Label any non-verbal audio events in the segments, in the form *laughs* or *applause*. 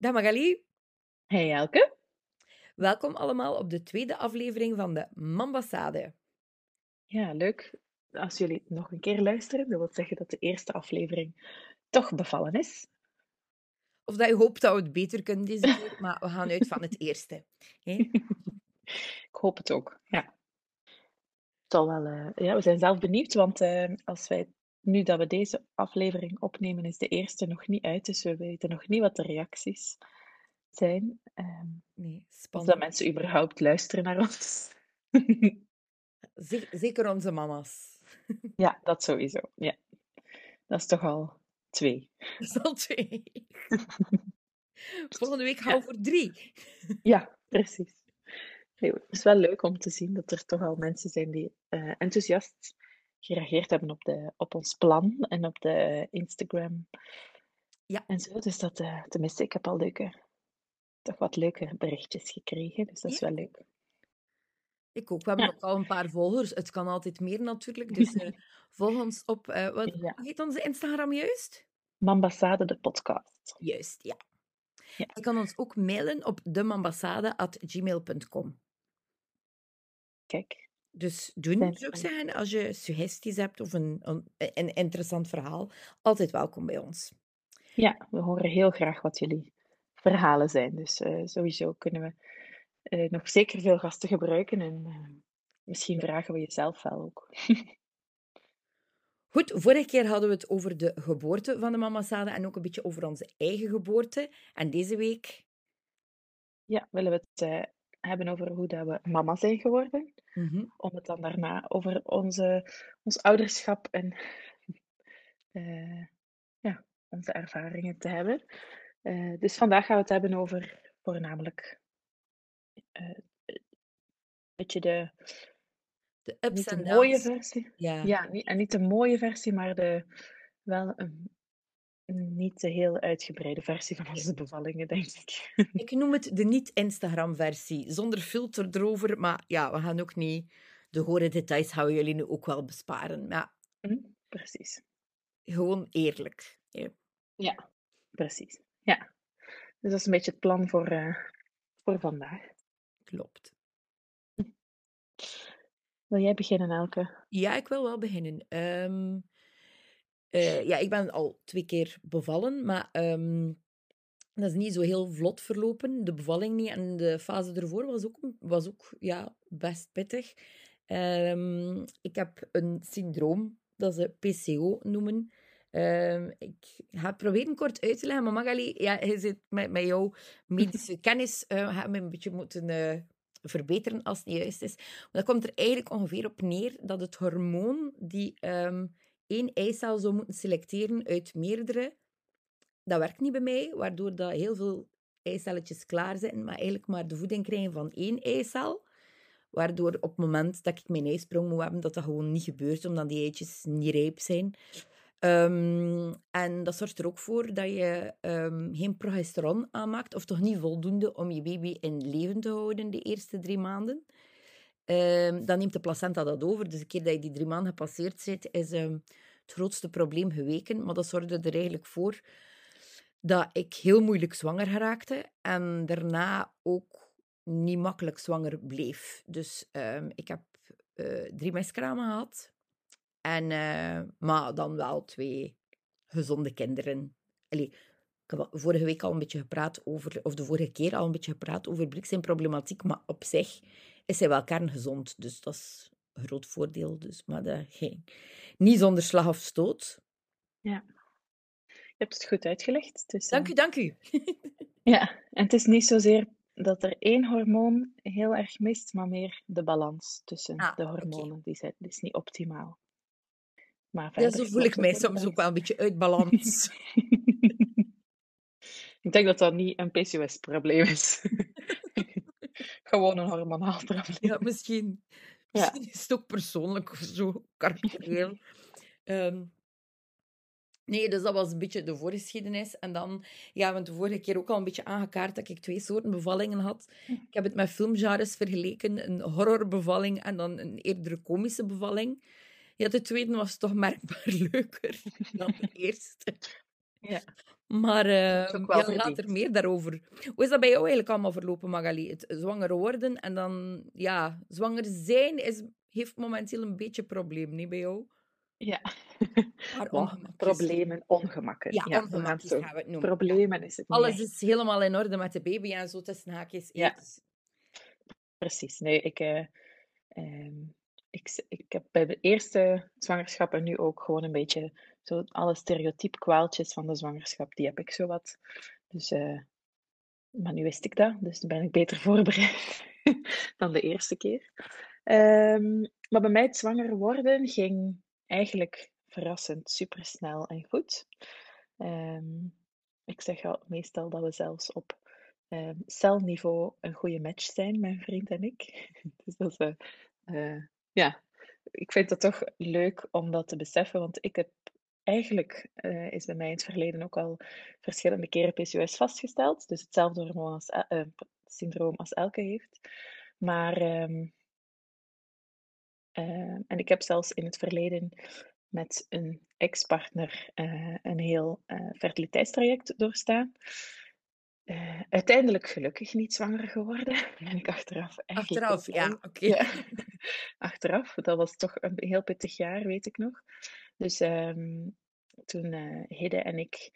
Dag Magali. Hey Elke. Welkom allemaal op de tweede aflevering van de Mambassade. Ja, leuk. Als jullie nog een keer luisteren, dat wil zeggen dat de eerste aflevering toch bevallen is. Of dat je hoopt dat we het beter kunnen deze *laughs* keer, maar we gaan uit van het eerste. Ik hoop het ook, ja. Het zal wel, eh, ja, we zijn zelf benieuwd, want eh, als wij, nu dat we deze aflevering opnemen, is de eerste nog niet uit, dus we weten nog niet wat de reacties zijn. Ehm, Nee, of dat spannend. mensen überhaupt luisteren naar ons. Ze- Zeker onze mama's. *laughs* Ja, dat sowieso. Ja. Dat is toch al twee. Dat is al twee. *laughs* Volgende week Ja. we voor drie. Ja, precies. Nee, Het is wel leuk om te zien dat er toch al mensen zijn die eh, enthousiast gereageerd hebben op, de, op ons plan en op de Instagram Ja. en zo. Dus dat, eh, tenminste, ik heb al leuke, toch wat leuke berichtjes gekregen. Dus dat is Ja. wel leuk. Ik ook. We hebben Ja. ook al een paar volgers. Het kan altijd meer natuurlijk. Dus eh, *laughs* volg ons op... eh, wat Ja. heet onze Instagram juist? Mambassade, de podcast. Juist, ja. Ja. Je kan ons ook mailen op demambassade.gmail.com. Kijk, Dus doen, Zijn ik er- zeggen. Als je suggesties hebt of een, een, een interessant verhaal, altijd welkom bij ons. ja, we horen heel graag wat jullie verhalen zijn. Dus eh, sowieso kunnen we eh, nog zeker veel gasten gebruiken en eh, misschien vragen we jezelf wel ook. *laughs* Goed, vorige keer hadden we het over de geboorte van de Mama Sada en ook een beetje over onze eigen geboorte. En deze week... Ja, willen we het hebben over hoe dat we mama zijn geworden. Mhm. Om het dan daarna over onze, ons ouderschap en *laughs* eh, ja, onze ervaringen te hebben. Eh, dus vandaag gaan we het hebben over voornamelijk eh, een beetje de, De ups mooie versie. Ja. Ja, niet, en niet de mooie versie, maar de wel een niet te heel uitgebreide versie van onze bevallingen, denk ik. *laughs* Ik noem het de niet-Instagram-versie, zonder filter erover. Maar ja, we gaan ook niet... De gore details gaan we jullie nu ook wel besparen. Maar Hm, Precies. gewoon eerlijk. hè. Ja, precies. Ja. Dus dat is een beetje het plan voor, eh, voor vandaag. Klopt. Wil jij beginnen, Elke? Ja, ik wil wel beginnen. Ehm, eh, ja, ik ben al twee keer bevallen, maar ehm, dat is niet zo heel vlot verlopen. De bevalling niet en de fase ervoor was ook, was ook ja, best pittig. Ehm, ik heb een syndroom dat ze PCO noemen. Ehm, ik ga het proberen kort uit te leggen, maar Magali, ja, je zit met, met jouw medische *laughs* kennis, eh gaat me een beetje moeten eh, verbeteren als het niet juist is. Maar dat komt er eigenlijk ongeveer op neer dat het hormoon die één eicel zou moeten selecteren uit meerdere, dat werkt niet bij mij, waardoor dat heel veel eicelletjes klaar zijn, maar eigenlijk maar de voeding krijgen van één eicel. Waardoor op het moment dat ik mijn ijsprong moet hebben, dat dat gewoon niet gebeurt, omdat die eitjes niet rijp zijn. Ehm, en dat zorgt er ook voor dat je ehm, geen progesteron aanmaakt, of toch niet voldoende om je baby in leven te houden de eerste drie maanden. Ehm, dan neemt de placenta dat over. Dus de keer dat je die drie maanden gepasseerd zit, is ehm, het grootste probleem geweken. Maar dat zorgde er eigenlijk voor dat ik heel moeilijk zwanger geraakte en daarna ook niet makkelijk zwanger bleef. Dus ehm, ik heb eh, drie miskramen gehad. En, eh, maar dan wel twee gezonde kinderen. Allee, ik heb vorige week al een beetje gepraat over, of de vorige keer al een beetje gepraat over Brik zijn problematiek, maar op zich is hij wel kerngezond. Dus dat is een groot voordeel. Dus, maar dat ging niet zonder slag of stoot. Ja. Je hebt het goed uitgelegd. Dus, Dank eh, u, dank u. *laughs* Ja, en het is niet zozeer dat er één hormoon heel erg mist, maar meer de balans tussen Ah, de hormonen. Die, zijn, die is niet optimaal. Maar Ja, zo voel ik mij soms ook wel een beetje uit *laughs* balans. Ik denk dat dat niet een PCOS-probleem is. Gewoon een hormonaal probleem. Ja, misschien. *laughs* Ja. Misschien is het ook persoonlijk of zo, caracterieel. Ehm, nee, dus dat was een beetje de voorgeschiedenis. En dan, ja, we hebben de vorige keer ook al een beetje aangekaart dat ik twee soorten bevallingen had. Ik heb het met filmgenres vergeleken, een horrorbevalling en dan een eerder komische bevalling. Ja, de tweede was toch merkbaar *laughs* leuker dan de *laughs* eerste. Ja. Maar uh, ja, later meer daarover. Hoe is dat bij jou eigenlijk allemaal verlopen, Magali? Het zwanger worden en dan, ja, zwanger zijn is, heeft momenteel een beetje een probleem, niet bij jou? Ja. *laughs* Maar problemen, ongemakken. Ja, we gaan we het noemen. Problemen is het niet Alles echt. is helemaal in orde met de baby en zo tussen haakjes. Ja. Precies. Nee, ik, eh, ehm, ik, ik heb bij de eerste zwangerschap en nu ook gewoon een beetje zo alle stereotype kwaaltjes van de zwangerschap, die heb ik zo wat. Dus, eh, maar nu wist ik dat, dus dan ben ik beter *laughs* voorbereid dan de eerste keer. Ehm, maar bij mij het zwanger worden ging eigenlijk verrassend supersnel en goed. Ehm, ik zeg al meestal dat we zelfs op ehm, celniveau een goede match zijn, mijn vriend en ik. *laughs* Dus dat is, eh, eh, ja, ik vind het toch leuk om dat te beseffen, want ik heb eigenlijk, eh, is bij mij in het verleden ook al verschillende keren PCOS vastgesteld. Dus hetzelfde hormoon als, el- eh, syndroom als elke heeft. Maar, ehm, eh, en ik heb zelfs in het verleden met een ex-partner eh, een heel fertiliteitstraject doorstaan. Uiteindelijk gelukkig niet zwanger geworden. *laughs* Ben ik achteraf eigenlijk Achteraf, ja, oké. Ja. *laughs* Achteraf, dat was toch een heel pittig jaar, weet ik nog. Dus ehm, toen eh Hidde en ik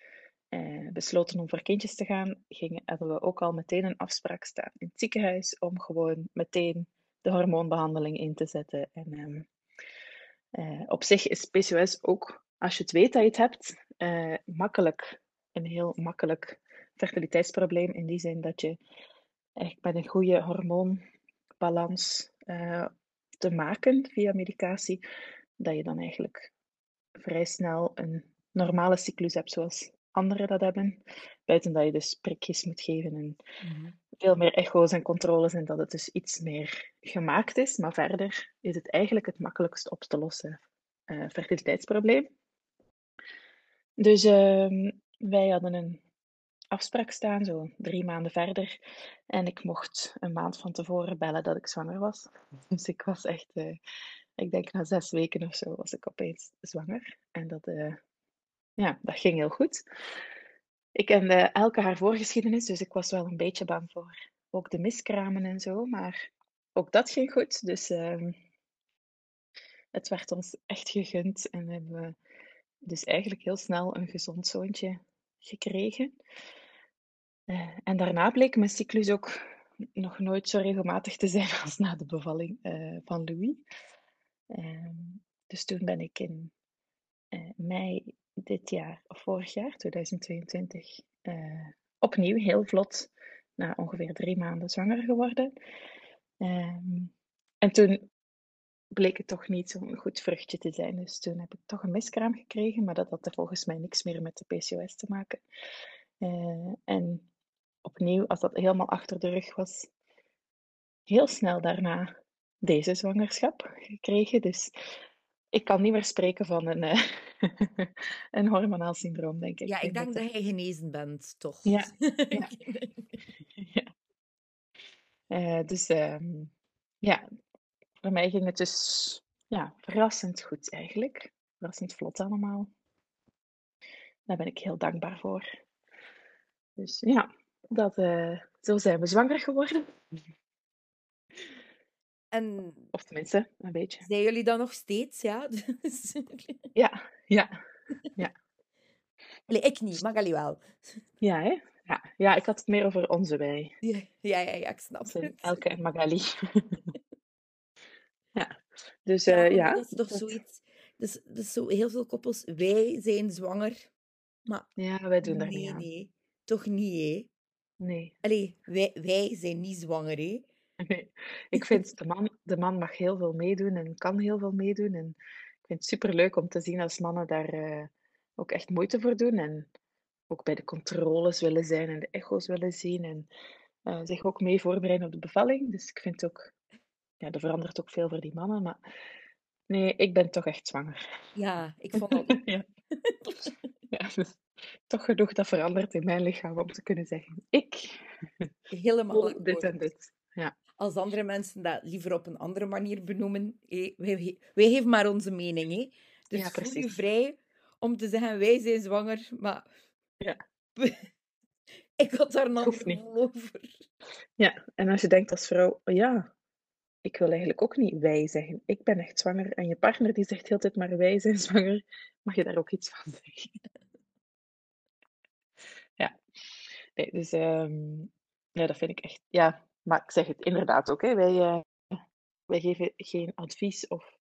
eh, besloten om voor kindjes te gaan, gingen, we ook al meteen een afspraak staan in het ziekenhuis om gewoon meteen de hormoonbehandeling in te zetten. En ehm, eh, op zich is PCOS ook, als je het weet dat je het hebt, eh, makkelijk, een heel makkelijk fertiliteitsprobleem in die zin dat je echt met een goede hormoonbalans eh, te maken via medicatie, dat je dan eigenlijk vrij snel een normale cyclus hebt zoals anderen dat hebben. Buiten dat je dus prikjes moet geven en Mhm. veel meer echo's en controles en dat het dus iets meer gemaakt is. Maar verder is het eigenlijk het makkelijkst op te lossen eh, fertiliteitsprobleem. Dus ehm, wij hadden een afspraak staan, zo drie maanden verder. En ik mocht een maand van tevoren bellen dat ik zwanger was. *laughs* Dus ik was echt, eh, ik denk na zes weken of zo was ik opeens zwanger. En dat, eh, ja, dat ging heel goed. Ik kende elke haar voorgeschiedenis, dus ik was wel een beetje bang voor ook de miskramen en zo. Maar ook dat ging goed. Dus ehm, het werd ons echt gegund. En hebben we dus eigenlijk heel snel een gezond zoontje gekregen. Eh, en daarna bleek mijn cyclus ook nog nooit zo regelmatig te zijn *laughs* als na de bevalling eh, van Louis. Ehm, dus toen ben ik in eh, mei dit jaar, of vorig jaar, 2022, eh, opnieuw heel vlot, na ongeveer drie maanden zwanger geworden. Ehm, en toen bleek het toch niet zo'n goed vruchtje te zijn. Dus toen heb ik toch een miskraam gekregen, maar dat had er volgens mij niks meer met de PCOS te maken. Eh, en opnieuw, als dat helemaal achter de rug was, heel snel daarna deze zwangerschap gekregen. Dus ik kan niet meer spreken van een, eh, *laughs* een hormonaal syndroom, denk ik. Ja, ik denk dat jij genezen bent, toch? Ja, *laughs* ja. *laughs* ja. Eh, dus ehm, ja, voor mij ging het dus ja, verrassend goed eigenlijk. Verrassend vlot allemaal. Daar ben ik heel dankbaar voor. Dus ja, dat, eh, zo zijn we zwanger geworden. En Of tenminste, een beetje. zijn jullie dan nog steeds, ja? *laughs* Dus- Ja, ja, *laughs* Allee, ik niet, Magali wel. ja, hè? Ja, ja, ik had het meer over onze wij. Ja, ja, ja, ja, ik snap het. Elke en Magali. *laughs* ja, dus Ja, eh, ja. dat is toch zoiets... Dus, dus zo heel veel koppels, wij zijn zwanger, maar Ja, wij doen daar nee, niet aan. nee, toch niet, hè? Nee. Allee, wij, wij zijn niet zwanger, hè? *laughs* Nee, ik vind de man, de man mag heel veel meedoen en kan heel veel meedoen. En ik vind het superleuk om te zien als mannen daar eh, ook echt moeite voor doen. En ook bij de controles willen zijn en de echo's willen zien. En eh, zich ook mee voorbereiden op de bevalling. Dus ik vind ook, ja, er verandert ook veel voor die mannen. Maar nee, ik ben toch echt zwanger. Ja, ik vond dat... *laughs* ja. ja, dus toch genoeg dat verandert in mijn lichaam om te kunnen zeggen: ik Helemaal dit en dit. Ja, Als andere mensen dat liever op een andere manier benoemen, hé, wij, wij geven maar onze mening? Dus Ja, voel je precies. vrij om te zeggen, wij zijn zwanger, maar Ja. *laughs* ik had daar nog over. Ja, en als je denkt als vrouw, oh ja, ik wil eigenlijk ook niet wij zeggen. Ik ben echt zwanger. En je partner die zegt heel tijd maar wij zijn *laughs* zwanger, mag je daar ook iets van zeggen. Ja, nee, dus ehm, ja, dat vind ik echt. Ja, maar ik zeg het inderdaad ook. Hè. Wij, eh, wij geven geen advies of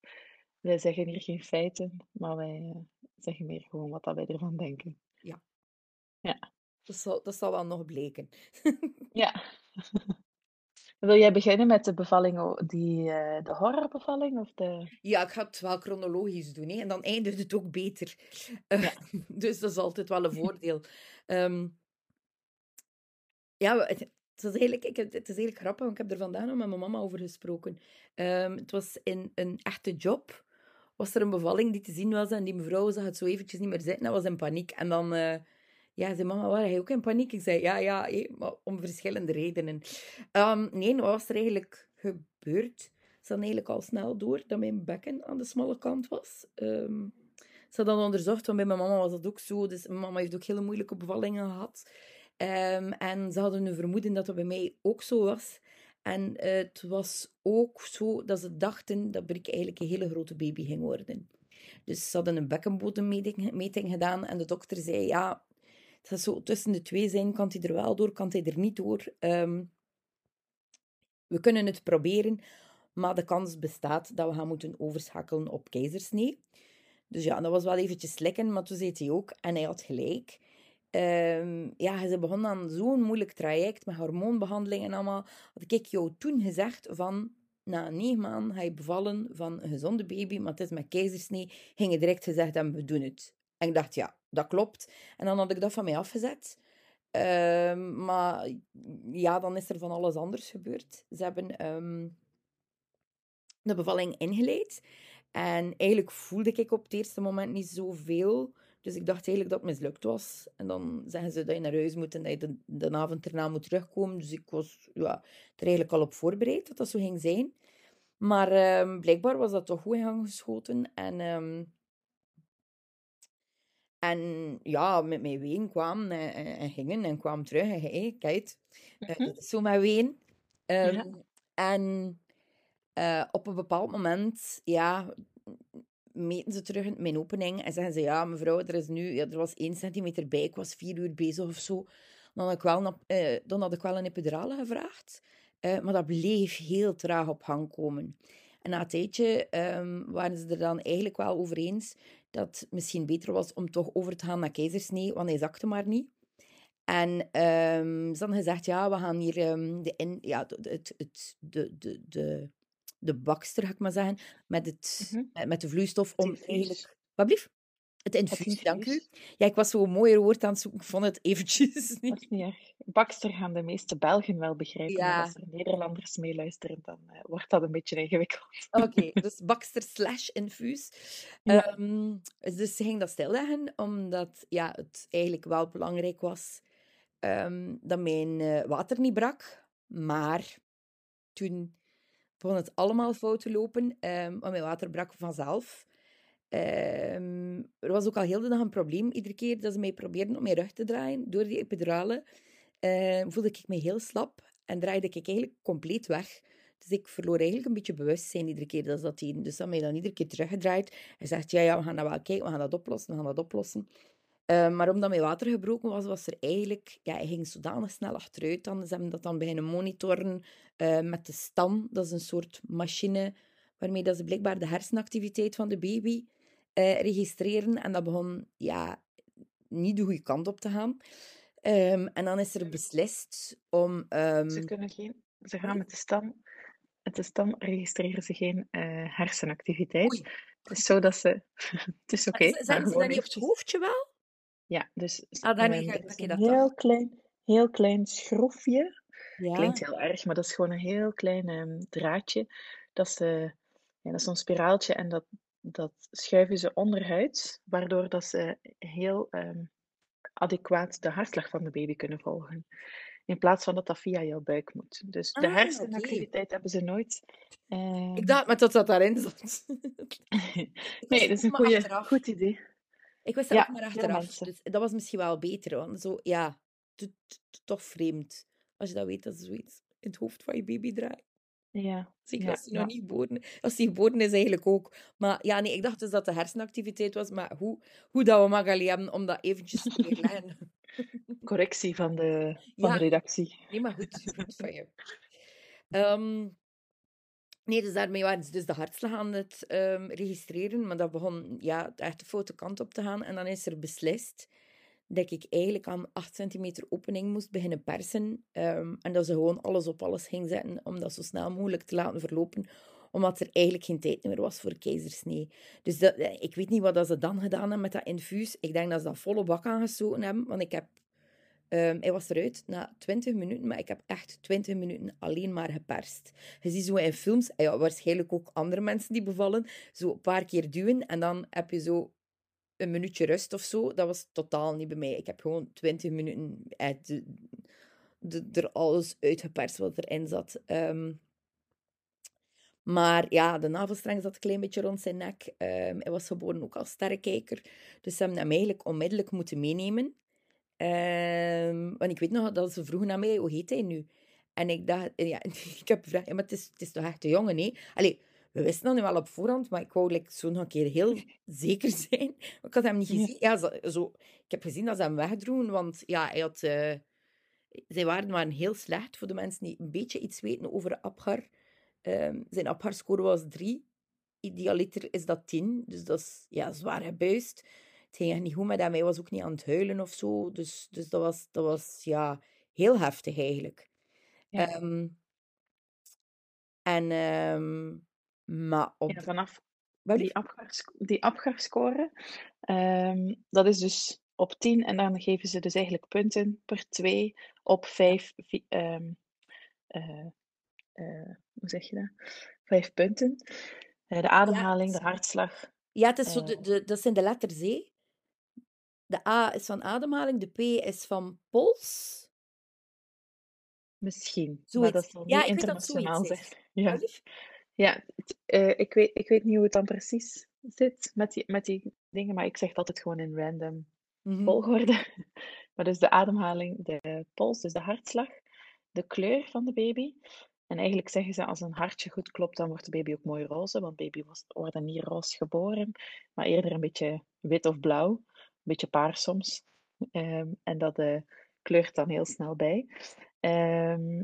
wij zeggen hier geen feiten, maar wij eh, zeggen meer gewoon wat dat wij ervan denken. Ja. Ja. Dat zal, dat zal wel nog bleken. *laughs* Ja. *laughs* Wil jij beginnen met de bevalling, die, eh, de horrorbevalling of de... Ja, ik ga het wel chronologisch doen, hè, en dan eindigt het ook beter. Ja. *laughs* dus dat is altijd wel een voordeel. Ehm, ja, het, was eigenlijk, ik, heb- het is eigenlijk grappig, want ik heb er vandaag nog met mijn mama over gesproken. Ehm, het was in een echte job, was er een bevalling die te zien was en die mevrouw zag het zo eventjes niet meer zitten en was in paniek. En dan eh, ja, zei mama, waar jij ook in paniek? Ik zei, ja, ja, om verschillende redenen. Ehm, nee, wat was er eigenlijk gebeurd? Ze hadden eigenlijk al snel door dat mijn bekken aan de smalle kant was. Ehm, ze hadden dat onderzocht, want bij mijn mama was dat ook zo. Dus mijn mama heeft ook hele moeilijke bevallingen gehad. Ehm, en ze hadden een vermoeden dat dat bij mij ook zo was. En eh, het was ook zo dat ze dachten dat Brik eigenlijk een hele grote baby ging worden. Dus ze hadden een bekkenbodemmeting meting gedaan en de dokter zei, ja, het gaat zo tussen de twee zijn, kan hij er wel door, kan hij er niet door. Ehm, we kunnen het proberen, maar de kans bestaat dat we gaan moeten overschakelen op keizersnee. Dus ja, dat was wel eventjes slikken, maar toen zei hij ook, en hij had gelijk. Ehm, ja, ze begon aan zo'n moeilijk traject met hormoonbehandeling en allemaal. Had ik jou toen gezegd van, na negen maanden ga je bevallen van een gezonde baby, maar het is met keizersnee, ging je direct gezegd hebben, we doen het. En ik dacht, ja, dat klopt. En dan had ik dat van mij afgezet. Ehm, maar ja, dan is er van alles anders gebeurd. Ze hebben ehm, de bevalling ingeleid. En eigenlijk voelde ik op het eerste moment niet zoveel. Dus ik dacht eigenlijk dat het mislukt was. En dan zeggen ze dat je naar huis moet en dat je de, de avond erna moet terugkomen. Dus ik was ja, er eigenlijk al op voorbereid dat dat zo ging zijn. Maar ehm, blijkbaar was dat toch goed in gang geschoten. En, ehm, en ja, met mijn ween kwamen en, en, en gingen en kwamen terug. En hey, kijk, eh, Mhm. dat is zo met ween. Ehm, Ja. En eh, op een bepaald moment, ja, meten ze terug in mijn opening en zeggen ze, ja, mevrouw, er is nu, ja, er was één centimeter bij, ik was vier uur bezig of zo. Dan had ik wel, eh, dan had ik wel een epidurale gevraagd, eh, maar dat bleef heel traag op gang komen. En na een tijdje ehm, waren ze er dan eigenlijk wel over eens dat het misschien beter was om toch over te gaan naar keizersnee, want hij zakte maar niet. En ehm, ze hadden gezegd, ja, we gaan hier ehm, de, ja, het, het, de, de, de, de bakster, ga ik maar zeggen, met, het, Mhm. met, met de vloeistof om eigenlijk... Wat? Het infuus, dank u. Ja, ik was zo'n mooier woord aan het zoeken, ik vond het eventjes *laughs* Dat niet. is niet erg. Bakster gaan de meeste Belgen wel begrijpen, maar als er Nederlanders meeluisteren, dan eh, wordt dat een beetje ingewikkeld. Oké, *laughs* dus bakster slash infuus. Ja. Ehm, dus ze ging dat stilleggen, omdat ja, het eigenlijk wel belangrijk was ehm, dat mijn eh, water niet brak. Maar toen begon het allemaal fout te lopen, ehm, want mijn water brak vanzelf. Ehm, er was ook al heel de dag een probleem. Iedere keer dat ze mij probeerden om mijn rug te draaien door die epidurale, eh, voelde ik me heel slap en draaide ik eigenlijk compleet weg. Dus ik verloor eigenlijk een beetje bewustzijn iedere keer dat ze dat deden. Dus dat mij dan iedere keer teruggedraaid. Hij zegt, ja, ja, we gaan dat wel kijken, we gaan dat oplossen, we gaan dat oplossen. Eh, maar omdat mijn water gebroken was, was er eigenlijk... Ja, hij ging zodanig snel achteruit dan. Ze hebben dat dan beginnen monitoren eh, met de stam. Dat is een soort machine waarmee dat ze blijkbaar de hersenactiviteit van de baby eh, registreren. En dat begon ja, niet de goede kant op te gaan. Ehm, en dan is er beslist om... ehm, Ze kunnen geen... Ze gaan met de stam... Met de stam registreren ze geen hersenactiviteit. Oei. Het is zo dat ze... *laughs* het is oké, Zijn ze dat niet op het hoofdje wel? Ja, dus Ah, ehm, ga- dat een heel klein, heel klein schroefje. Ja. Klinkt heel erg, maar dat is gewoon een heel klein ehm, draadje. Dat is, eh, ja, dat is zo'n spiraaltje en dat, dat schuiven ze onderhuids, waardoor dat ze heel ehm, adequaat de hartslag van de baby kunnen volgen. In plaats van dat dat via jouw buik moet. Dus de Ah, hersenactiviteit hebben ze nooit. ehm, Ik dacht maar dat dat daarin zat. *laughs* nee, dat is een achteraf. goed idee. Ik wist dat Ja, ook maar achteraf. Dus dat was misschien wel beter. Want zo, ja, toch vreemd. Als je dat weet, dat is zoiets in het hoofd van je baby draait. Ja, Zeker ja, als hij nog niet geboren is. Als hij geboren is, eigenlijk ook. Maar ja, nee, ik dacht dus dat de hersenactiviteit was. Maar hoe, hoe dat we Magali hebben om dat eventjes te *laughs* weerleggen. Correctie van de, *laughs* van de redactie. Nee, maar goed, goed van *laughs* je. Ehm, nee, dus daarmee waren ze dus de hartslag aan het ehm, registreren. Maar dat begon ja, echt de foute kant op te gaan. En dan is er beslist dat ik eigenlijk aan 8 centimeter opening moest beginnen persen. Ehm, en dat ze gewoon alles op alles ging zetten om dat zo snel mogelijk te laten verlopen. Omdat er eigenlijk geen tijd meer was voor keizersnee. Dus dat, eh, ik weet niet wat dat ze dan gedaan hebben met dat infuus. Ik denk dat ze dat volle bak aangestoten hebben. Want ik heb Ehm, hij was eruit na 20 minuten, maar ik heb echt 20 minuten alleen maar geperst. Je ziet zo in films, en ja, waarschijnlijk ook andere mensen die bevallen, zo een paar keer duwen en dan heb je zo een minuutje rust of zo. Dat was totaal niet bij mij. Ik heb gewoon 20 minuten uit de, de- er alles uitgeperst wat erin zat. Ehm, maar ja, de navelstreng zat een klein beetje rond zijn nek. Ehm, hij was geboren ook als sterrenkijker. Dus ze hebben hem eigenlijk onmiddellijk moeten meenemen. Ehm, want ik weet nog dat ze vroegen aan mij, hoe heet hij nu? En ik dacht, ja, *laughs* ik heb gevraagd, ja, maar het is, het is toch echt een jongen, hè? Allee, we wisten dat nu wel op voorhand, maar ik wou like, zo nog een keer heel *laughs* zeker zijn. Ik had hem niet gezien. Ja, zo, zo, ik heb gezien dat ze hem wegdroegen, want ja, hij had... eh, zijn waarden waren heel slecht, voor de mensen die een beetje iets weten over Abgar. Ehm, zijn Abgar-score was 3. Idealiter is dat 10, dus dat is ja, zwaar gebuist. Het ging echt niet goed met hem, hij was ook niet aan het huilen of zo. Dus, dus dat was, dat was ja, heel heftig eigenlijk. Ja. Ehm, en, ehm, maar op... Ja, vanaf die? Apgar, die Apgar-score, ehm, dat is dus op 10 en dan geven ze dus eigenlijk punten per 2 op 5, ehm eh, eh, hoe zeg je dat? 5 punten. Eh, de ademhaling, de hartslag. Ja, het is zo, de, Eh. de, dat zijn de letters, hè. De A is van ademhaling, de P is van pols. Misschien, maar Zoiets. dat zal Ja, niet ik weet dat internationaal zijn. *laughs* Ja, ja het- eh, ik, weet, ik weet niet hoe het dan precies zit met die, met die dingen, maar ik zeg het altijd gewoon in random Mhm. volgorde. *laughs* Maar dus de ademhaling, de pols, dus de hartslag, de kleur van de baby. En eigenlijk zeggen ze, als een hartje goed klopt, dan wordt de baby ook mooi roze, want baby was, worden niet roze geboren, maar eerder een beetje wit of blauw, beetje paars soms. Ehm, en dat eh, kleurt dan heel snel bij. Ehm,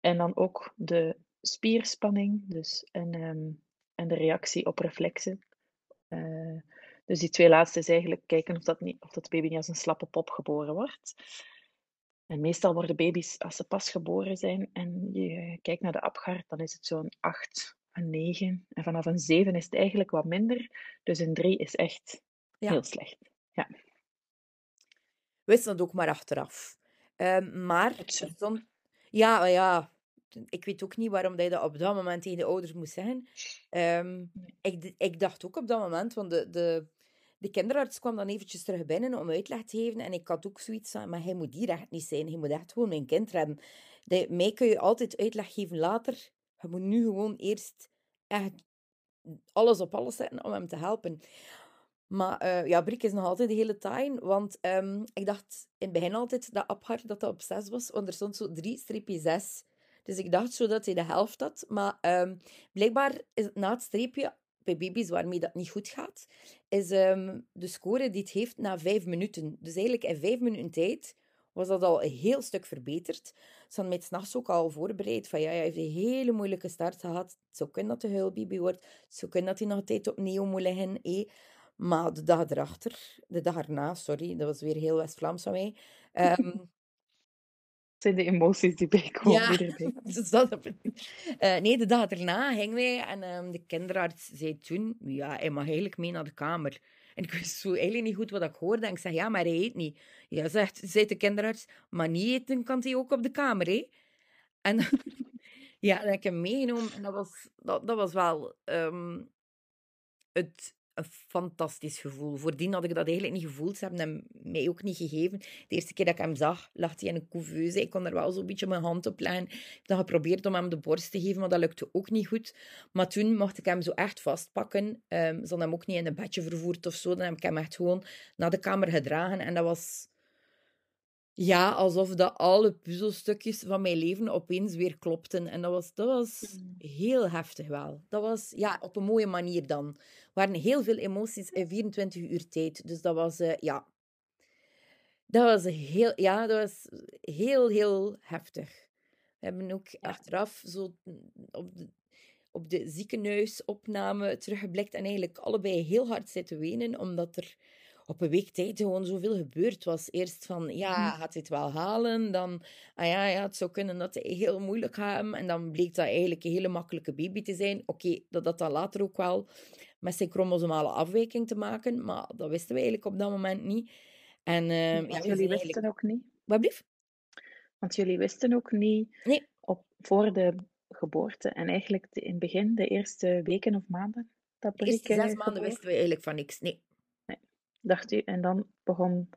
en dan ook de spierspanning, dus en, ehm, en de reactie op reflexen. Eh, dus die twee laatste is eigenlijk kijken of dat, niet, of dat baby niet als een slappe pop geboren wordt. En meestal worden baby's, als ze pas geboren zijn en je kijkt naar de Apgar, dan is het zo'n 8, een 9. En vanaf een 7 is het eigenlijk wat minder. Dus een 3 is echt Ja. heel slecht. Ja. We wisten dat ook maar achteraf. Ehm, maar. Ja, maar ja, ik weet ook niet waarom dat je dat op dat moment tegen de ouders moest zeggen. Ehm, ik, ik dacht ook op dat moment, want de, de, de kinderarts kwam dan eventjes terug binnen om uitleg te geven. En ik had ook zoiets van, maar hij moet hier echt niet zijn. Hij moet echt gewoon mijn kind redden. De, mij kun je altijd uitleg geven later. Je moet nu gewoon eerst echt alles op alles zetten om hem te helpen. Maar eh, ja, Brik is nog altijd de hele taai, want ehm, ik dacht in het begin altijd dat Abhar dat dat op 6 was, want er stond zo 3 streepje 6. Dus ik dacht zo dat hij de helft had, maar ehm, blijkbaar is het na het streepje, bij baby's waarmee dat niet goed gaat, is ehm, de score die het heeft na 5 minuten. Dus eigenlijk in 5 minuten tijd was dat al een heel stuk verbeterd. Ze hadden mij 's nachts ook al voorbereid van ja, hij heeft een hele moeilijke start gehad. Het zou kunnen dat de huilbaby wordt. Het zou kunnen dat hij nog tijd opnieuw moet liggen. eh. Maar de dag erachter, de dag erna, sorry, dat was weer heel West-Vlaams van mij. *laughs* Het zijn de emoties die bijkomen ja, *laughs* erbij *laughs* dus dat, Eh, nee, de dag erna gingen wij en ehm, de kinderarts zei toen, ja, hij mag eigenlijk mee naar de kamer. En ik wist zo eigenlijk niet goed wat ik hoorde. En ik zeg, ja, maar hij eet niet. Ja, zegt, zei de kinderarts, maar niet eten kan hij ook op de kamer, hè? En ja, dan heb ik hem meegenomen en dat was, dat, dat was wel ehm, het, een fantastisch gevoel. Voordien had ik dat eigenlijk niet gevoeld. Ze hebben hem mij ook niet gegeven. De eerste keer dat ik hem zag, lag hij in een couveuse. Ik kon er wel zo'n beetje mijn hand op leggen. Ik heb dan geprobeerd om hem de borst te geven, maar dat lukte ook niet goed. Maar toen mocht ik hem zo echt vastpakken. Um, ze hadden hem ook niet in een bedje vervoerd of zo. Dan heb ik hem echt gewoon naar de kamer gedragen. En dat was ja, alsof dat alle puzzelstukjes van mijn leven opeens weer klopten. En dat was, dat was mm. heel heftig wel. Dat was ja, op een mooie manier dan. Er waren heel veel emoties in 24 uur tijd. Dus dat was, uh, ja... Dat was heel, ja, dat was heel, heel heftig. We hebben ook achteraf zo op de, op de ziekenhuisopname teruggeblikt en eigenlijk allebei heel hard zitten wenen, omdat er op een week tijd gewoon zoveel gebeurd was. Eerst van, ja, mhm. gaat hij het wel halen? Dan, ah ja, ja, het zou kunnen dat hij heel moeilijk gaat. En dan bleek dat eigenlijk een hele makkelijke baby te zijn. Oké, dat dat dan later ook wel met zijn chromosomale afwijking te maken. Maar dat wisten we eigenlijk op dat moment niet. En, uh, ja, jullie wisten ook niet? Wat blief? Want jullie wisten ook niet nee. op, voor de geboorte en eigenlijk in het begin, de eerste weken of maanden? Dat de eerste zes maanden wisten we eigenlijk van niks. Nee dacht u. En dan begon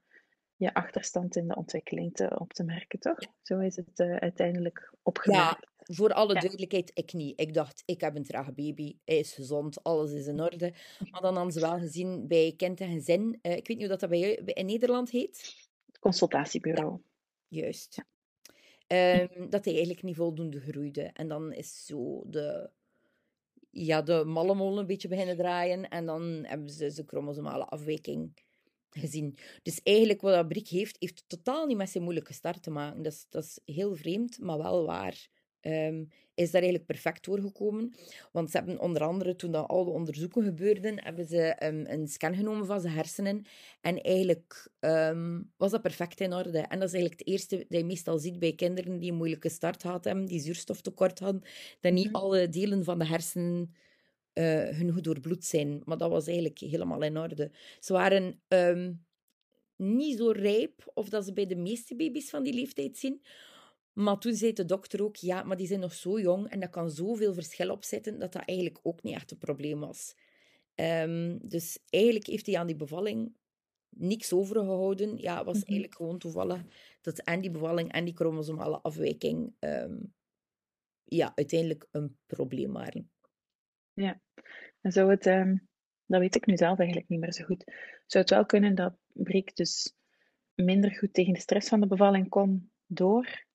je achterstand in de ontwikkeling te, op te merken, toch? Zo is het uh, uiteindelijk opgemerkt. Ja, voor alle duidelijkheid, ik niet. Ik dacht, ik heb een trage baby, hij is gezond, alles is in orde. Maar dan hadden ze wel gezien bij Kind en Gezin, uh, ik weet niet hoe dat bij jou in Nederland heet. Consultatiebureau. Juist. Um, dat hij eigenlijk niet voldoende groeide. En dan is zo de ja, de mallemolen een beetje beginnen draaien. En dan hebben ze de chromosomale afwijking gezien. Dus eigenlijk wat dat Brik heeft, heeft totaal niet met zijn moeilijke start te maken. Dat is, dat is heel vreemd, maar wel waar. Um, is daar eigenlijk perfect doorgekomen. Want ze hebben onder andere, toen dat al de onderzoeken gebeurden, hebben ze um, een scan genomen van zijn hersenen. En eigenlijk um, was dat perfect in orde. En dat is eigenlijk het eerste dat je meestal ziet bij kinderen die een moeilijke start gehad hebben, die zuurstoftekort hadden, dat niet mhm. alle delen van de hersenen uh, genoeg doorbloed zijn. Maar dat was eigenlijk helemaal in orde. Ze waren niet zo rijp, of dat ze bij de meeste baby's van die leeftijd zien. Maar toen zei de dokter ook, ja, maar die zijn nog zo jong en dat kan zoveel verschil opzetten dat dat eigenlijk ook niet echt een probleem was. Um, dus eigenlijk heeft hij aan die bevalling niks overgehouden. Ja, het was mhm. eigenlijk gewoon toevallig dat en die bevalling en die chromosomale afwijking um, ja, uiteindelijk een probleem waren. Ja, en zou het, um, dat weet ik nu zelf eigenlijk niet meer zo goed, zou het wel kunnen dat Brik dus minder goed tegen de stress van de bevalling kon door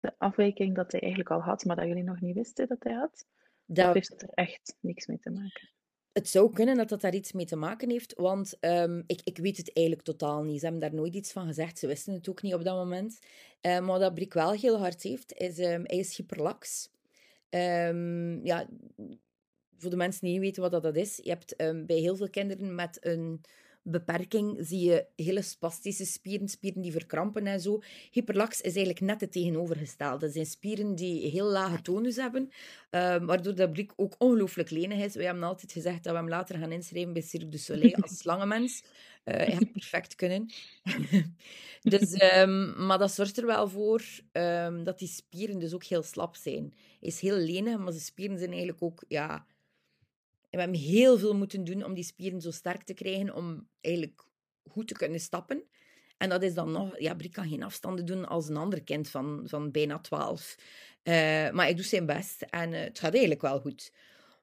de afwijking dat hij eigenlijk al had, maar dat jullie nog niet wisten dat hij had? Dat... Of heeft er echt niks mee te maken? Het zou kunnen dat dat daar iets mee te maken heeft, want um, ik, ik weet het eigenlijk totaal niet. Ze hebben daar nooit iets van gezegd. Ze wisten het ook niet op dat moment. Um, maar wat Brik wel heel hard heeft, is um, hij is hyperlax. ja, voor de mensen die niet weten wat dat is, je hebt bij heel veel kinderen met een beperking zie je hele spastische spieren, spieren die verkrampen en zo. Hyperlax is eigenlijk net het tegenovergestelde. Dat zijn spieren die heel lage tonus hebben, uh, waardoor dat blik ook ongelooflijk lenig is. Wij hebben altijd gezegd dat we hem later gaan inschrijven bij Cirque du Soleil als *laughs* slangenmens. Uh, hij gaat perfect kunnen. *laughs* dus, um, maar dat zorgt er wel voor um, dat die spieren dus ook heel slap zijn. Hij is heel lenig, maar zijn spieren zijn eigenlijk ook... Ja, we hebben heel veel moeten doen om die spieren zo sterk te krijgen om eigenlijk goed te kunnen stappen. En dat is dan nog... Ja, Brik kan geen afstanden doen als een ander kind van, van bijna 12. Uh, maar hij doet zijn best en uh, het gaat eigenlijk wel goed.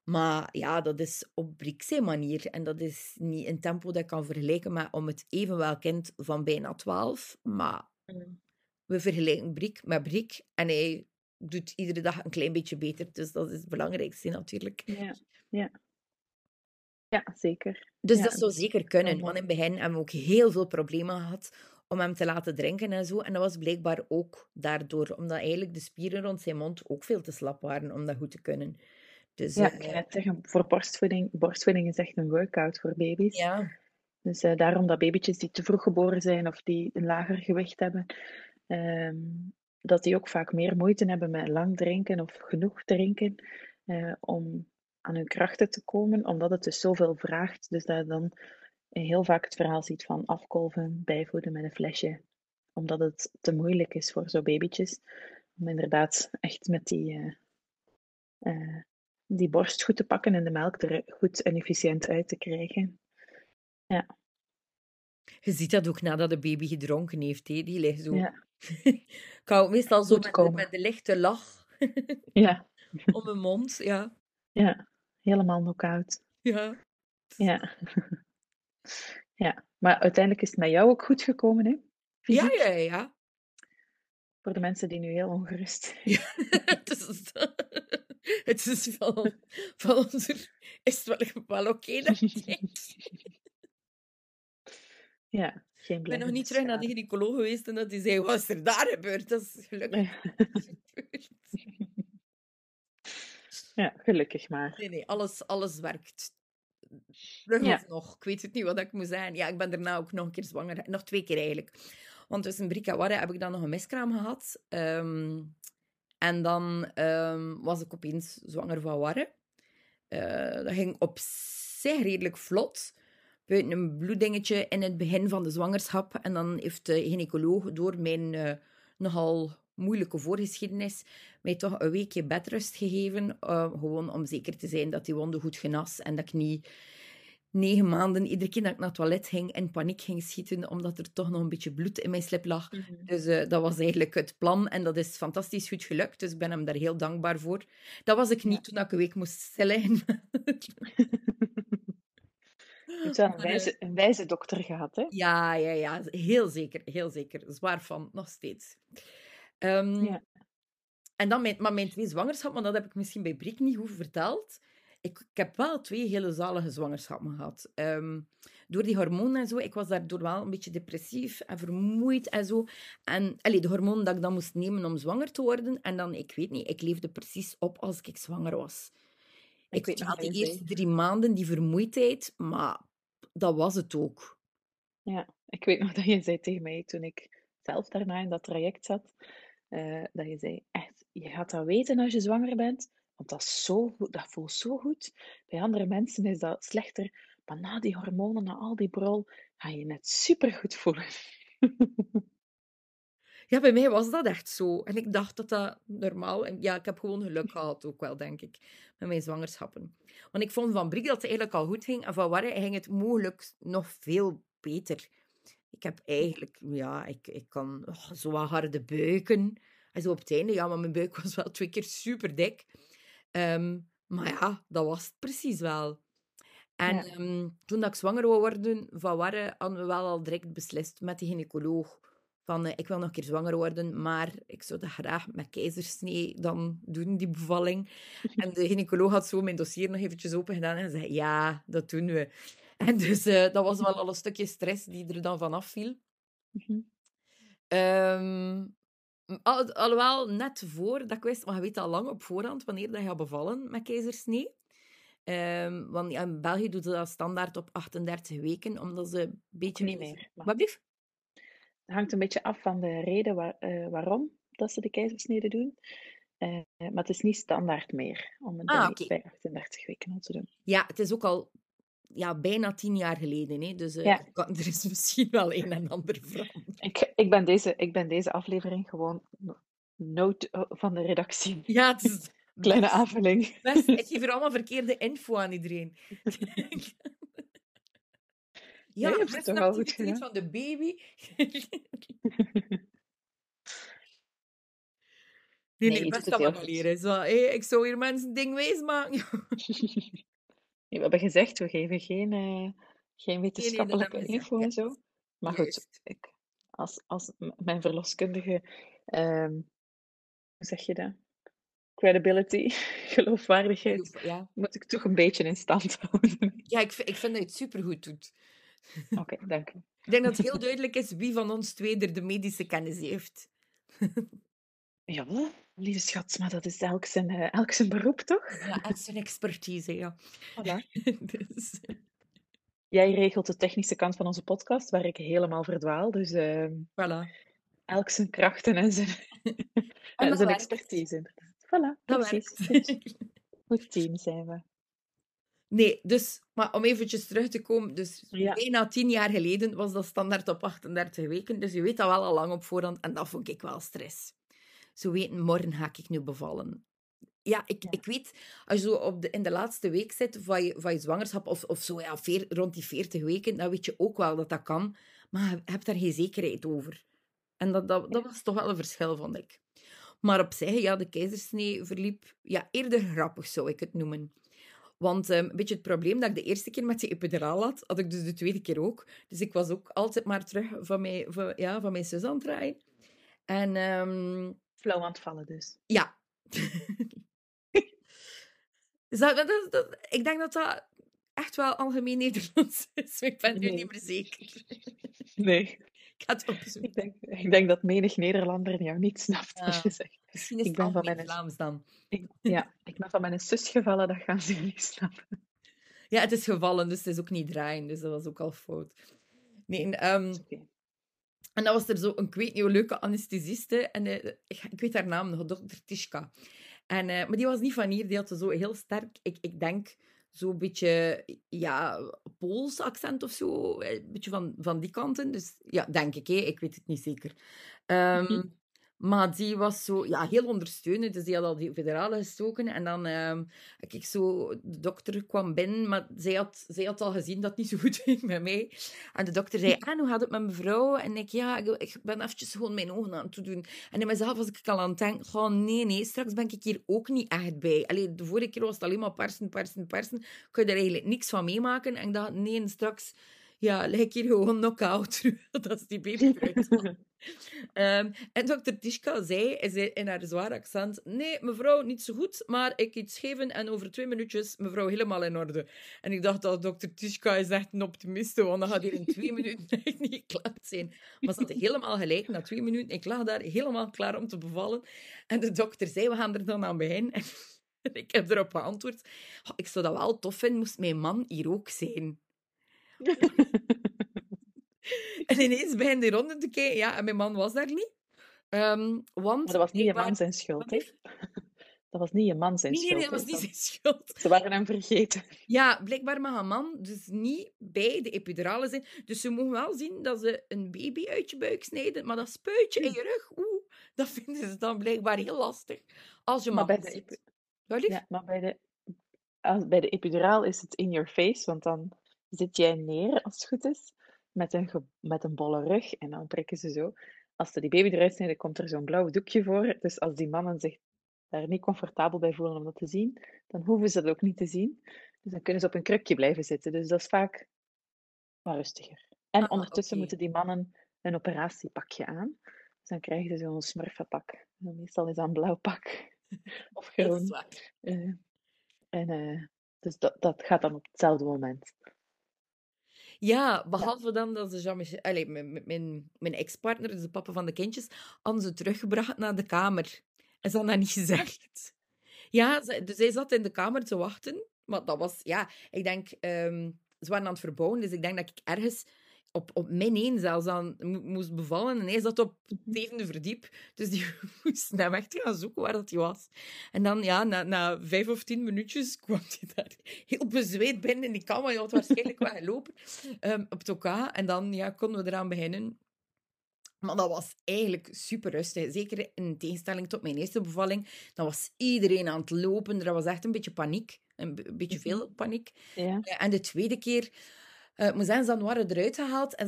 Maar ja, dat is op Brik zijn manier. En dat is niet een tempo dat ik kan vergelijken met om het evenwel kind van bijna 12. Maar mm. we vergelijken Brik met Brik. En hij doet iedere dag een klein beetje beter. Dus dat is het belangrijkste natuurlijk. Ja, ja. Ja, zeker. Dus dat zou zeker kunnen. Want in het begin hebben we ook heel veel problemen gehad om hem te laten drinken en zo. En dat was blijkbaar ook daardoor, omdat eigenlijk de spieren rond zijn mond ook veel te slap waren om dat goed te kunnen. Dus, ja, uh, ik zeggen, voor borstvoeding, borstvoeding is echt een workout voor baby's. Ja. Dus uh, daarom dat babytjes die te vroeg geboren zijn of die een lager gewicht hebben, um, dat die ook vaak meer moeite hebben met lang drinken of genoeg drinken. Uh, om aan hun krachten te komen, omdat het dus zoveel vraagt. Dus dat je dan heel vaak het verhaal ziet van afkolven, bijvoeden met een flesje, omdat het te moeilijk is voor zo'n babytjes. Om inderdaad echt met die, uh, uh, die borst goed te pakken en de melk er goed en efficiënt uit te krijgen. Ja. Je ziet dat ook nadat de baby gedronken heeft. Die ligt zo. Ja. *laughs* Ik hou meestal zo met de, met de lichte lach Ja. *laughs* om mijn mond. Ja. Ja. Helemaal knock-out. ja. Ja. *laughs* Ja. Maar uiteindelijk is het met jou ook goed gekomen, hè? Ja, Fysiek. ja, ja. Voor de mensen die nu heel ongerust *laughs* het is, *laughs* het is van, van ons... Is het wel, wel oké denkt? Ja, geen Ik ben nog niet terug naar de gynaecoloog geweest en dat hij zei, wat is er daar gebeurd? Dat is gelukkig gebeurd. Ja, gelukkig maar. Nee, nee, alles, alles werkt. Terug Ja. nog. Ik weet het niet wat ik moet zijn. Ja, ik ben daarna ook nog een keer zwanger. Nog twee keer eigenlijk. Want tussen Brik en Warre heb ik dan nog een miskraam gehad. Ehm, en dan ehm, was ik opeens zwanger van Warre. Eh, dat ging op zich redelijk vlot. Buiten een bloeddingetje in het begin van de zwangerschap. En dan heeft de gynaecoloog door mijn eh, nogal moeilijke voorgeschiedenis mij toch een weekje bedrust gegeven. eh, gewoon om zeker te zijn dat die wonde goed genas. En dat ik niet negen maanden, iedere keer dat ik naar het toilet ging, in paniek ging schieten, omdat er toch nog een beetje bloed in mijn slip lag. Dus eh, dat was eigenlijk het plan en dat is fantastisch goed gelukt. Dus ik ben hem daar heel dankbaar voor. Dat was ik niet Ja. toen ik een week moest stilliggen. *laughs* Je hebt wel een eh, wijze, een wijze dokter gehad, hè? Ja, ja, ja, heel zeker, heel zeker. Zwaar van, nog steeds. Ehm, Ja. En dan mijn, maar mijn twee zwangerschappen, maar dat heb ik misschien bij Brik niet goed verteld. Ik, ik heb wel twee hele zalige zwangerschappen gehad. Ehm, door die hormonen en zo, ik was daardoor wel een beetje depressief en vermoeid en zo. En allee, de hormonen dat ik dan moest nemen om zwanger te worden. En dan, ik weet niet, ik leefde precies op als ik zwanger was. Ik Ik, weet had die eerste drie maanden die vermoeidheid, maar dat was het ook. Ja, ik weet nog *laughs* dat je zei tegen mij toen ik zelf daarna in dat traject zat, eh, dat je zei, echt, je gaat dat weten als je zwanger bent, want dat, is zo dat voelt zo goed. Bij andere mensen is dat slechter, maar na die hormonen, na al die brol, ga je net supergoed voelen. *laughs* Ja, bij mij was dat echt zo. En ik dacht dat dat normaal... En ja, ik heb gewoon geluk gehad ook wel, denk ik, met mijn zwangerschappen. Want ik vond van Brik dat het eigenlijk al goed ging. En van Warre ging het mogelijk nog veel beter. Ik heb eigenlijk... Ja, ik, ik kan oh, zo wat harde buiken. En zo op het einde, ja, maar mijn buik *laughs* was wel twee keer super dik. Ehm, maar ja, dat was het precies wel. En Ja. ehm, toen dat ik zwanger wou worden van Warre, hadden we wel al direct beslist met de gynaecoloog van eh, ik wil nog een keer zwanger worden, maar ik zou dat graag met keizersnee dan doen, die bevalling. *laughs* En de gynaecoloog had zo mijn dossier nog eventjes open gedaan en zei, ja, dat doen we. *laughs* En dus eh, dat was wel al een stukje stress die er dan vanaf viel. Ehm, al, alhoewel, net voor dat ik wist, maar je weet al lang op voorhand wanneer dat je gaat bevallen met keizersnee. Ehm, want ja, in België doen ze dat standaard op 38 weken, omdat ze een beetje... Niet meer. Maar Wat blieft? het hangt een beetje af van de reden waar- eh, waarom dat ze de keizersnede doen. Eh, maar het is niet standaard meer om het Ah, bij 38 weken al te doen. Ja, het is ook al ja, bijna tien jaar geleden. Hè? Dus eh, Ja. er kan- er is misschien wel een en ander veranderd. Ik, ik, ben deze, ik ben deze aflevering gewoon no- note eh, van de redactie. Ja, het is *laughs* Kleine best, aanvulling. best. Ik geef *laughs* er allemaal verkeerde info aan iedereen. *laughs* Ja, hebt het toch wel goed van de baby. Nee, Nee, nee, best leren. Zo, hé, ik zou hier mensen dingwijs maken. We hebben gezegd, we geven geen, eh, geen Nee, nee, dat wetenschappelijke info en zo. Maar goed, ik, als, als mijn verloskundige, ehm, hoe zeg je dat? Credibility, *laughs* geloofwaardigheid, Ja, moet ik toch een beetje in stand *laughs* houden. ja ik, vind- ik vind dat je het supergoed doet. *laughs* Oké, dank u. Ik denk dat het heel duidelijk is wie van ons twee er de medische kennis heeft. Ja, lieve schat, maar dat is elk zijn, eh, elk zijn beroep, toch? Ja, en zijn expertise, ja. Voilà. *laughs* Dus, Jij regelt de technische kant van onze podcast, waar ik helemaal verdwaal. Dus ehm, voilà. elk zijn krachten en zijn, *laughs* En dat zijn expertise, inderdaad. Voilà, Dat precies. Goed, goed team zijn we. Nee, dus, maar om eventjes terug te komen, dus Ja. bijna tien jaar geleden was dat standaard op 38 weken, dus je weet dat wel al lang op voorhand, en dat vond ik wel stress. Zo weten, morgen ga ik nu bevallen. ja, ik, ik weet, als je zo op de, in de laatste week zit van je, van je zwangerschap, of, of zo ja, veer, rond die 40 weken, dan weet je ook wel dat dat kan. Maar je hebt daar geen zekerheid over. En dat, dat, dat was toch wel een verschil, vond ik. Maar op zich, ja, de keizersnee verliep ja, eerder grappig, zou ik het noemen. Want um, een beetje het probleem dat ik de eerste keer met die epiduraal had, had ik dus de tweede keer ook. Dus ik was ook altijd maar terug van mijn, van, ja, van mijn zus aan het draaien. En... Um, Flauw aan het vallen dus. Ja. *laughs* dus dat, dat, dat, ik denk dat dat echt wel algemeen Nederlands *laughs* is. Ik ben nu niet meer zeker. Nee. *laughs* Ik ga het opzoeken. Ik denk, ik denk dat menig Nederlander jou niet snapt als je zegt. Misschien is Ik ben van mijn- Vlaams dan. Ik, ja, ik ben van mijn zus gevallen, dat gaan ze niet snappen. Ja, het is gevallen, dus het is ook niet draaien. Dus dat was ook al fout. Nee, en, ehm. En dan was er zo een, ik weet niet leuke anesthesiste. En eh, ik, ik weet haar naam nog, dokter Tishka. En, eh, maar die was niet van hier, die had zo heel sterk, ik, ik denk, zo'n beetje, ja, Pools accent of zo. eh, Een beetje van, van die kanten. Dus ja, denk ik, hè. ik weet het niet zeker. Ehm, Mhm. Maar die was zo, ja, heel ondersteunend. Dus die had al die federale gestoken. En dan, ehm ik zo, de dokter kwam binnen, maar zij had, zij had al gezien dat het niet zo goed *laughs* ging met mij. En de dokter zei, ah, hoe gaat het met mevrouw? En ik, ja, ik, ik ben eventjes gewoon mijn ogen aan het doen. En in mezelf was ik al aan het denken, nee, nee, straks ben ik hier ook niet echt bij. Allee, de vorige keer was het alleen maar persen, persen, persen. Kon je er eigenlijk niks van meemaken. En ik dacht, nee, en straks... Ja, ik hier gewoon knock-out. *laughs* dat is die baby *laughs* Ehm, en dokter Tishka zei hij in haar zwaar accent: Nee, mevrouw, niet zo goed, maar ik iets geven en over twee minuutjes, mevrouw, helemaal in orde. En ik dacht dat dokter Tishka is echt een optimiste, want dan gaat hier in twee minuten *laughs* echt niet klaar zijn. Maar ze had helemaal gelijk. Na twee minuten, ik lag daar helemaal klaar om te bevallen. En de dokter zei: We gaan er dan aan beginnen. En *laughs* ik heb erop geantwoord: "Oh, Ik zou dat wel tof vinden, moest mijn man hier ook zijn. *laughs* *laughs* En ineens begin die ronde te kijken. Ja, en mijn man was daar niet. Ehm, want Maar dat was niet je man zijn schuld, hè? *laughs* Dat was niet je man zijn Nee, nee, nee, schuld. dat was niet zijn schuld. Ze waren hem vergeten. Ja, blijkbaar mag een man dus niet bij de epidurale zijn. Dus ze mogen wel zien dat ze een baby uit je buik snijden, maar dat spuitje in je rug, oeh, dat *laughs* vinden ze dan blijkbaar heel lastig. Als je Maar bij de, epi- ja, maar bij de, als, bij de epiduraal is het in your face, want dan zit jij neer, als het goed is, met een, met een bolle rug en dan prikken ze zo. Als ze die baby eruit snijden, komt er zo'n blauw doekje voor. Dus als die mannen zich daar niet comfortabel bij voelen om dat te zien, dan hoeven ze dat ook niet te zien. Dus dan kunnen ze op een krukje blijven zitten. Dus dat is vaak wat rustiger. En Ah, ondertussen moeten die mannen een operatiepakje aan. Dus dan krijgen ze zo'n smurfenpak. En Meestal is dat een blauw pak. *laughs* Of Dat is groen. Eh, en eh, dus dat, dat gaat dan op hetzelfde moment. Ja, behalve dan dat ze Jean-Michel... Mijn, mijn- ex-partner, dus de papa van de kindjes, hadden ze teruggebracht naar de kamer. En ze hadden dat niet *laughs* gezegd. Ja, dus hij zat in de kamer te wachten. Maar dat was... Ja, ik denk... ehm, ze waren aan het verbouwen, dus ik denk dat ik ergens op, op min één zelfs aan mo- moest bevallen. En hij zat op het zevende verdiep. Dus die *laughs* moest hem echt gaan zoeken waar dat hij was. En dan, ja, na, na vijf of tien minuutjes kwam hij daar heel bezweet binnen in die kamer. Hij had waarschijnlijk wel gelopen ehm, op het OK. En dan ja, konden we eraan beginnen. Maar dat was eigenlijk super rustig. Zeker in tegenstelling tot mijn eerste bevalling. Dan was iedereen aan het lopen. Er was echt een beetje paniek. Een, beetje veel paniek. Ja. Ja, en de tweede keer, eh ik moet zeggen, ze waren eruit gehaald. En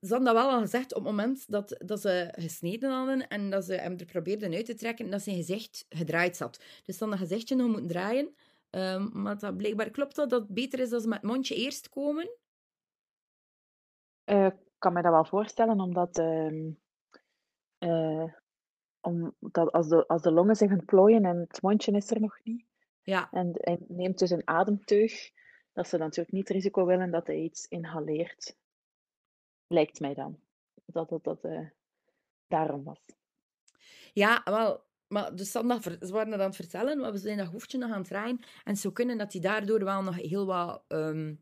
ze hadden dat wel al gezegd op het moment dat, dat ze gesneden hadden en dat ze hem er probeerden uit te trekken, dat zijn gezicht gedraaid zat. Dus dan dat gezichtje nog moeten draaien. Ehm, maar dat blijkbaar klopt dat, dat het beter is als ze met het mondje eerst komen. Eh, Ik kan me dat wel voorstellen, omdat, ehm, eh, omdat als, de, als de longen zich ontplooien en het mondje is er nog niet, Ja, en hij neemt dus een ademteug, dat ze dan natuurlijk niet het risico willen dat hij iets inhaleert. Lijkt mij dan. Dat het dat, eh, daarom was. ja wel. Maar dus dat ver- ze waren dat aan het vertellen, maar we zijn dat hoofdje nog aan het draaien. En zo kunnen dat hij daardoor wel nog heel wat ehm,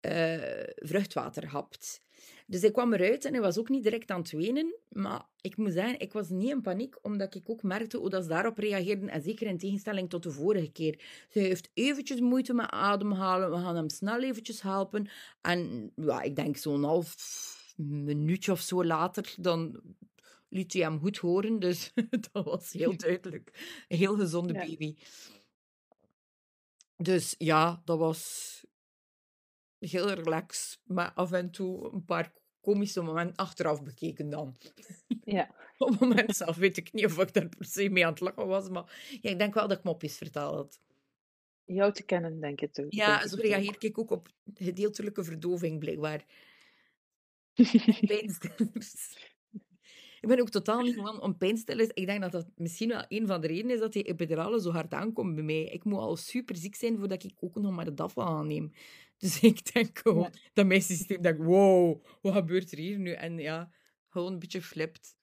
eh, vruchtwater hapt. Dus ik kwam eruit en hij was ook niet direct aan het wenen. Maar ik moet zeggen, ik was niet in paniek, omdat ik ook merkte hoe dat ze daarop reageerden. En zeker in tegenstelling tot de vorige keer. Ze heeft eventjes moeite met ademhalen. We gaan hem snel eventjes helpen. En ja, ik denk zo'n half minuutje of zo later, dan liet hij hem goed horen. Dus *laughs* dat was heel *laughs* duidelijk. Een heel gezonde Ja. baby. Dus ja, dat was heel relaxed. Maar af en toe een paar komische momenten achteraf bekeken dan. Ja. *laughs* Op het moment zelf weet ik niet of ik daar per se mee aan het lachen was. Maar ja, ik denk wel dat ik mopjes vertaald had. Jou te kennen, denk ik. denk Ja, zo reageer ik ook op gedeeltelijke verdoving, blijkbaar. *laughs* Pijnstillers. Ik ben ook totaal niet *laughs* van om pijnstillers. Ik denk dat dat misschien wel een van de redenen is dat die epidurale zo hard aankomt bij mij. Ik moet al super ziek zijn voordat ik ook nog maar de DAFA aanneem. *laughs* Dus ik denk gewoon Ja. dat mijn systeem denkt, wow, wat gebeurt er hier nu? En ja, gewoon een beetje flipt.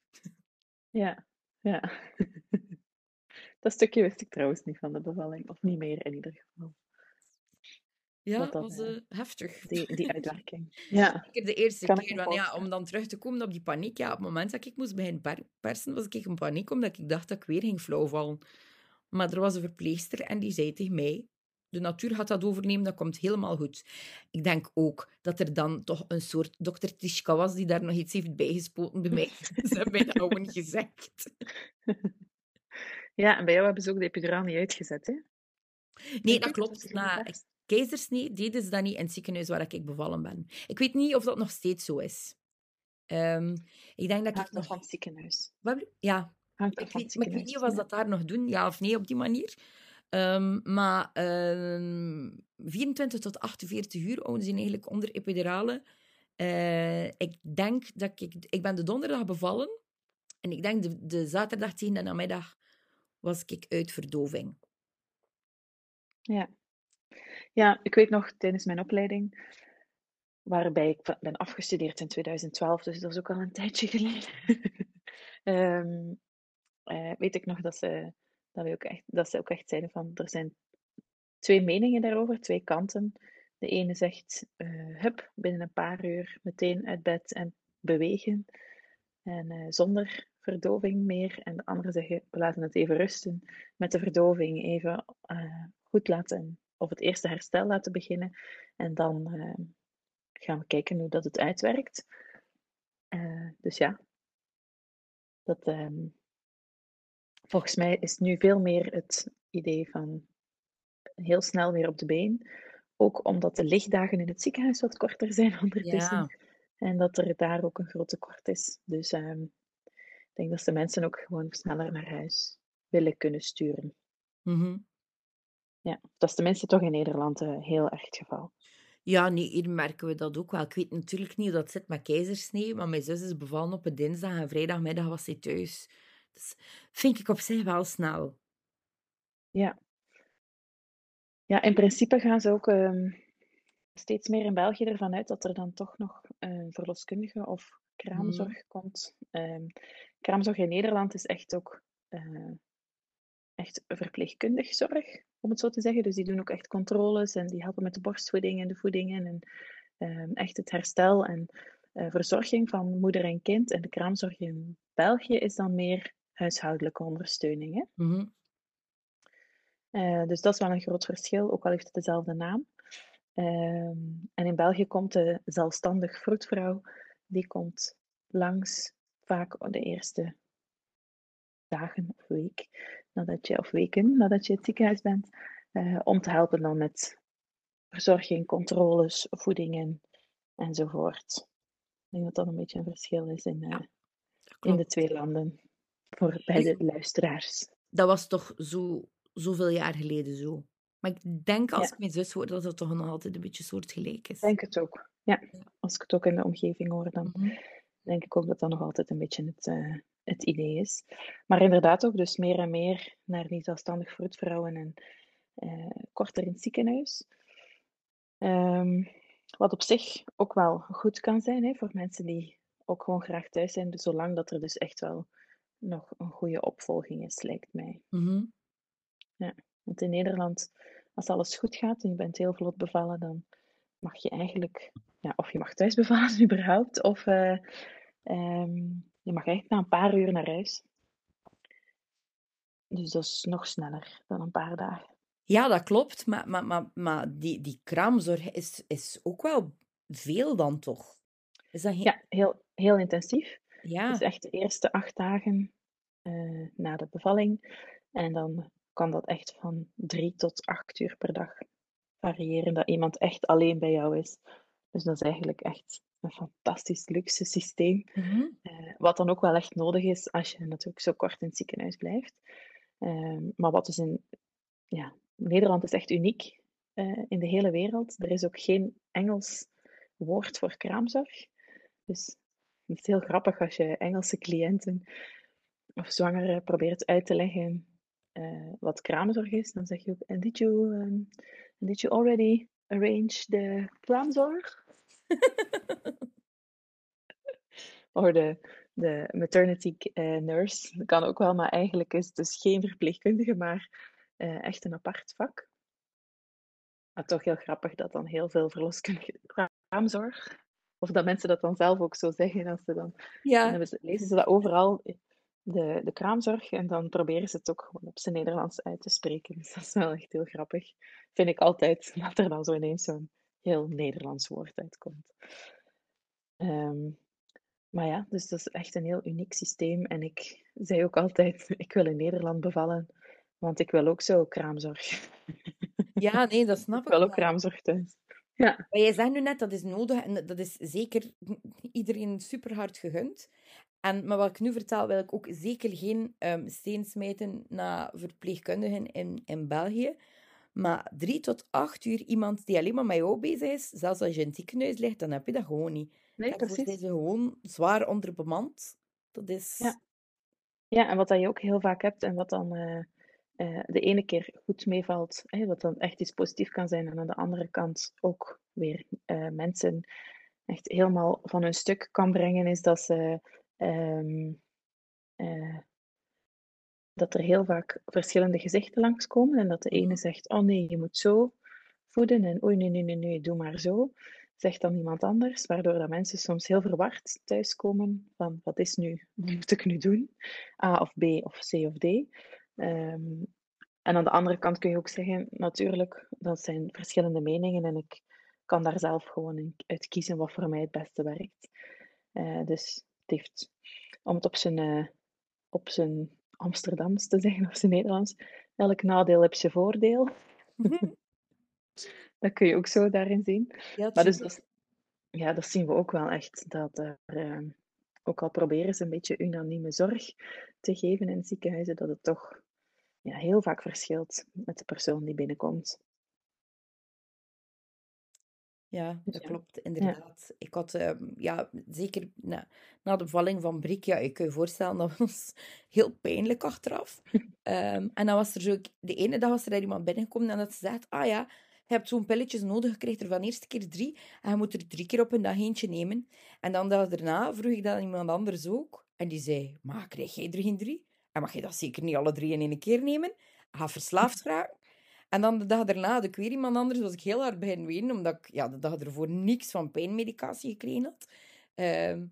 Ja, ja. *laughs* Dat stukje wist ik trouwens niet van de bevalling. Of niet meer in ieder geval. Ja, Dat was eh, eh, heftig. Die, die uitwerking. *laughs* Ja, Zeker de eerste Kan ik keer. ja, om dan terug te komen op die paniek. Ja, op het moment dat ik moest beginnen per- persen, was ik in paniek, omdat ik dacht dat ik weer ging flauwvallen. Maar er was een verpleegster en die zei tegen mij... De natuur gaat dat overnemen, dat komt helemaal goed. Ik denk ook dat er dan toch een soort dokter Tishka was die daar nog iets heeft bijgespoten bij mij. *laughs* Ze hebben mij dat gewoon gezegd. ja, en bij jou hebben ze ook de epiduraal niet uitgezet, hè? Nee, dat ik? klopt. Na? Keizersnee deden ze dat niet in het ziekenhuis waar ik bevallen ben. Ik weet niet of dat nog steeds zo is. Ehm, ik denk dat ik Hangt nog... van het ziekenhuis. Wat Ja, Hangt Ik weet, maar ik weet ziekenhuis. niet of ze dat daar nog doen, ja of nee, op die manier. Ehm, maar ehm 24 tot 48 uur houden ze eigenlijk onder epidurale. Eh, ik denk dat ik... Ik ben de donderdag bevallen. En ik denk de, de zaterdag tegen de namiddag was ik uit verdoving. Ja. Ja, ik weet nog tijdens mijn opleiding, waarbij ik ben afgestudeerd in 2012, dus dat is ook al een tijdje geleden. *laughs* Ehm, eh, weet ik nog dat ze, dat, ook echt, dat ze ook echt zeiden van, er zijn twee meningen daarover, twee kanten. De ene zegt, eh hup, binnen een paar uur meteen uit bed en bewegen. En eh, zonder verdoving meer. En de andere zeggen, we laten het even rusten. Met de verdoving even goed laten, of het eerste herstel laten beginnen. En dan eh, gaan we kijken hoe dat het uitwerkt. Eh, dus ja, dat, ehm, volgens mij is nu veel meer het idee van heel snel weer op de been. Ook omdat de lichtdagen in het ziekenhuis wat korter zijn *laughs* ondertussen. Ja. En dat er daar ook een groot tekort is. Dus ehm, ik denk dat de mensen ook gewoon sneller naar huis willen kunnen sturen. Mhm. Ja, dat is tenminste toch in Nederland eh, heel erg het geval. Ja, nee, hier merken we dat ook wel. Ik weet natuurlijk niet hoe dat zit met keizersnee, maar mijn zus is bevallen op een dinsdag en vrijdagmiddag was zij thuis. Dus vind ik op zich wel snel. Ja. Ja, in principe gaan ze ook ehm, steeds meer in België ervan uit dat er dan toch nog een verloskundige of kraamzorg komt. Ehm, kraamzorg in Nederland is echt ook eh, echt verpleegkundig zorg, om het zo te zeggen. Dus die doen ook echt controles en die helpen met de borstvoeding en de voedingen en ehm, echt het herstel en eh, verzorging van moeder en kind. En de kraamzorg in België is dan meer huishoudelijke ondersteuning. Hè? Mhm. Eh, dus dat is wel een groot verschil, ook al heeft het dezelfde naam. Ehm, en in België komt de zelfstandig vroedvrouw, die komt langs vaak de eerste dagen of week nadat je, of weken nadat je het ziekenhuis bent, eh, om te helpen dan met verzorging, controles, voedingen enzovoort. Ik denk dat dat een beetje een verschil is in, eh, Ja, in de twee landen voor bij de luisteraars. Dat was toch zo, zoveel jaar geleden zo. Maar ik denk als Ja. ik mijn zus hoor dat het toch nog altijd een beetje soortgelijk is. Ik denk het ook. Ja, Ja. als ik het ook in de omgeving hoor, dan Mhm. Denk ik ook dat dat nog altijd een beetje het, eh, het idee is. Maar inderdaad ook dus meer en meer naar die zelfstandig vroedvrouwen en eh, korter in het ziekenhuis. Ehm, wat op zich ook wel goed kan zijn hè, voor mensen die ook gewoon graag thuis zijn, dus zolang dat er dus echt wel nog een goede opvolging is, lijkt mij. Mhm. Want in Nederland, als alles goed gaat en je bent heel vlot bevallen, dan mag je eigenlijk, ja, of je mag thuis bevallen *laughs* überhaupt, of eh, ehm, je mag eigenlijk na een paar uur naar huis. Dus dat is nog sneller dan een paar dagen. Ja, dat klopt. Maar, maar, maar, maar die, die kraamzorg is, is ook wel veel dan toch? Is dat geen... Ja, heel, heel intensief. Ja. Dus echt de eerste acht dagen eh, na de bevalling. En dan kan dat echt van drie tot acht uur per dag variëren, dat iemand echt alleen bij jou is. Dus dat is eigenlijk echt een fantastisch luxe systeem. Mhm. Eh, wat dan ook wel echt nodig is als je natuurlijk zo kort in het ziekenhuis blijft. Ehm, maar wat dus in ja, Nederland is echt uniek eh, in de hele wereld. Er is ook geen Engels woord voor kraamzorg. Dus het is heel grappig als je Engelse cliënten of zwangeren probeert uit te leggen eh, wat kraamzorg is. Dan zeg je ook, and did you, um, and did you already arrange the kraamzorg? *laughs* Of de, de maternity eh, nurse. Dat kan ook wel, maar eigenlijk is het dus geen verpleegkundige, maar eh, echt een apart vak. Maar toch heel grappig dat dan heel veel verloskundige kraamzorg, of dat mensen dat dan zelf ook zo zeggen, als ze dan, dan Ja. ze, lezen ze dat overal, de, de kraamzorg, en dan proberen ze het ook gewoon op zijn Nederlands uit te spreken. *laughs* Dus dat is wel echt heel grappig. Vind ik altijd, *laughs* dat er dan zo ineens zo'n heel Nederlands woord uitkomt. Ehm, maar ja, dus dat is echt een heel uniek systeem. En ik zei ook altijd, *laughs* ik wil in Nederland bevallen, want ik wil ook zo kraamzorg. Ja, nee, dat snap Ik ik wil ook kraamzorg thuis. Ja, Maar jij zegt nu net, dat is nodig en dat is zeker iedereen super hard gegund. En, maar wat ik nu vertel, wil ik ook zeker geen ehm steen smijten naar verpleegkundigen in, in België. Maar drie tot acht uur iemand die alleen maar met jou bezig is, zelfs als je in het ziekenhuis ligt, dan heb je dat gewoon niet. nee, zijn precies. ze gewoon zwaar onderbemand. Dat is... Ja. Ja, en wat dat je ook heel vaak hebt en wat dan eh, eh, de ene keer goed meevalt, hè, wat dan echt iets positief kan zijn, en aan de andere kant ook weer eh, mensen echt helemaal van hun stuk kan brengen, is dat ze ehm, eh, dat er heel vaak verschillende gezichten langskomen en dat de ene zegt, oh nee, je moet zo voeden en oei, nee, nee, nee, nee, doe maar zo, zegt dan iemand anders, waardoor dat mensen soms heel verward thuiskomen van wat is nu, wat moet ik nu doen? A of B of C of D. Ehm, en aan de andere kant kun je ook zeggen, natuurlijk, dat zijn verschillende meningen en ik kan daar zelf gewoon uit kiezen wat voor mij het beste werkt. Eh, dus heeft, om het op zijn, eh, op zijn Amsterdams te zeggen, of zijn Nederlands, elk nadeel heeft zijn voordeel. *laughs* Dat kun je ook zo daarin zien. Ja, Maar dus dat, ja, dat zien we ook wel echt. Dat er, eh, ook al proberen ze een beetje unanieme zorg te geven in ziekenhuizen, dat het toch ja, heel vaak verschilt met de persoon die binnenkomt. Ja, dat ja. klopt, inderdaad. Ik had, ehm, ja, zeker na, na de bevalling van Brik, ja, ik kan je voorstellen, *laughs* dat was heel pijnlijk achteraf. Ehm, en dan was er zo, de ene dag was er iemand binnengekomen en dat ze zegt, ah ja, je hebt zo'n pilletjes nodig, je krijgt er van de eerste keer drie en je moet er drie keer op een dag eentje nemen. En dan dag daarna vroeg ik dat aan iemand anders ook. En die zei, maar krijg jij er geen drie? En mag je dat zeker niet alle drie in één keer nemen? Ga verslaafd raken. En dan de dag daarna had ik weer anders, was ik heel hard beginnen wenen, omdat ik ja, de dag ervoor niks van pijnmedicatie gekregen had. Ehm,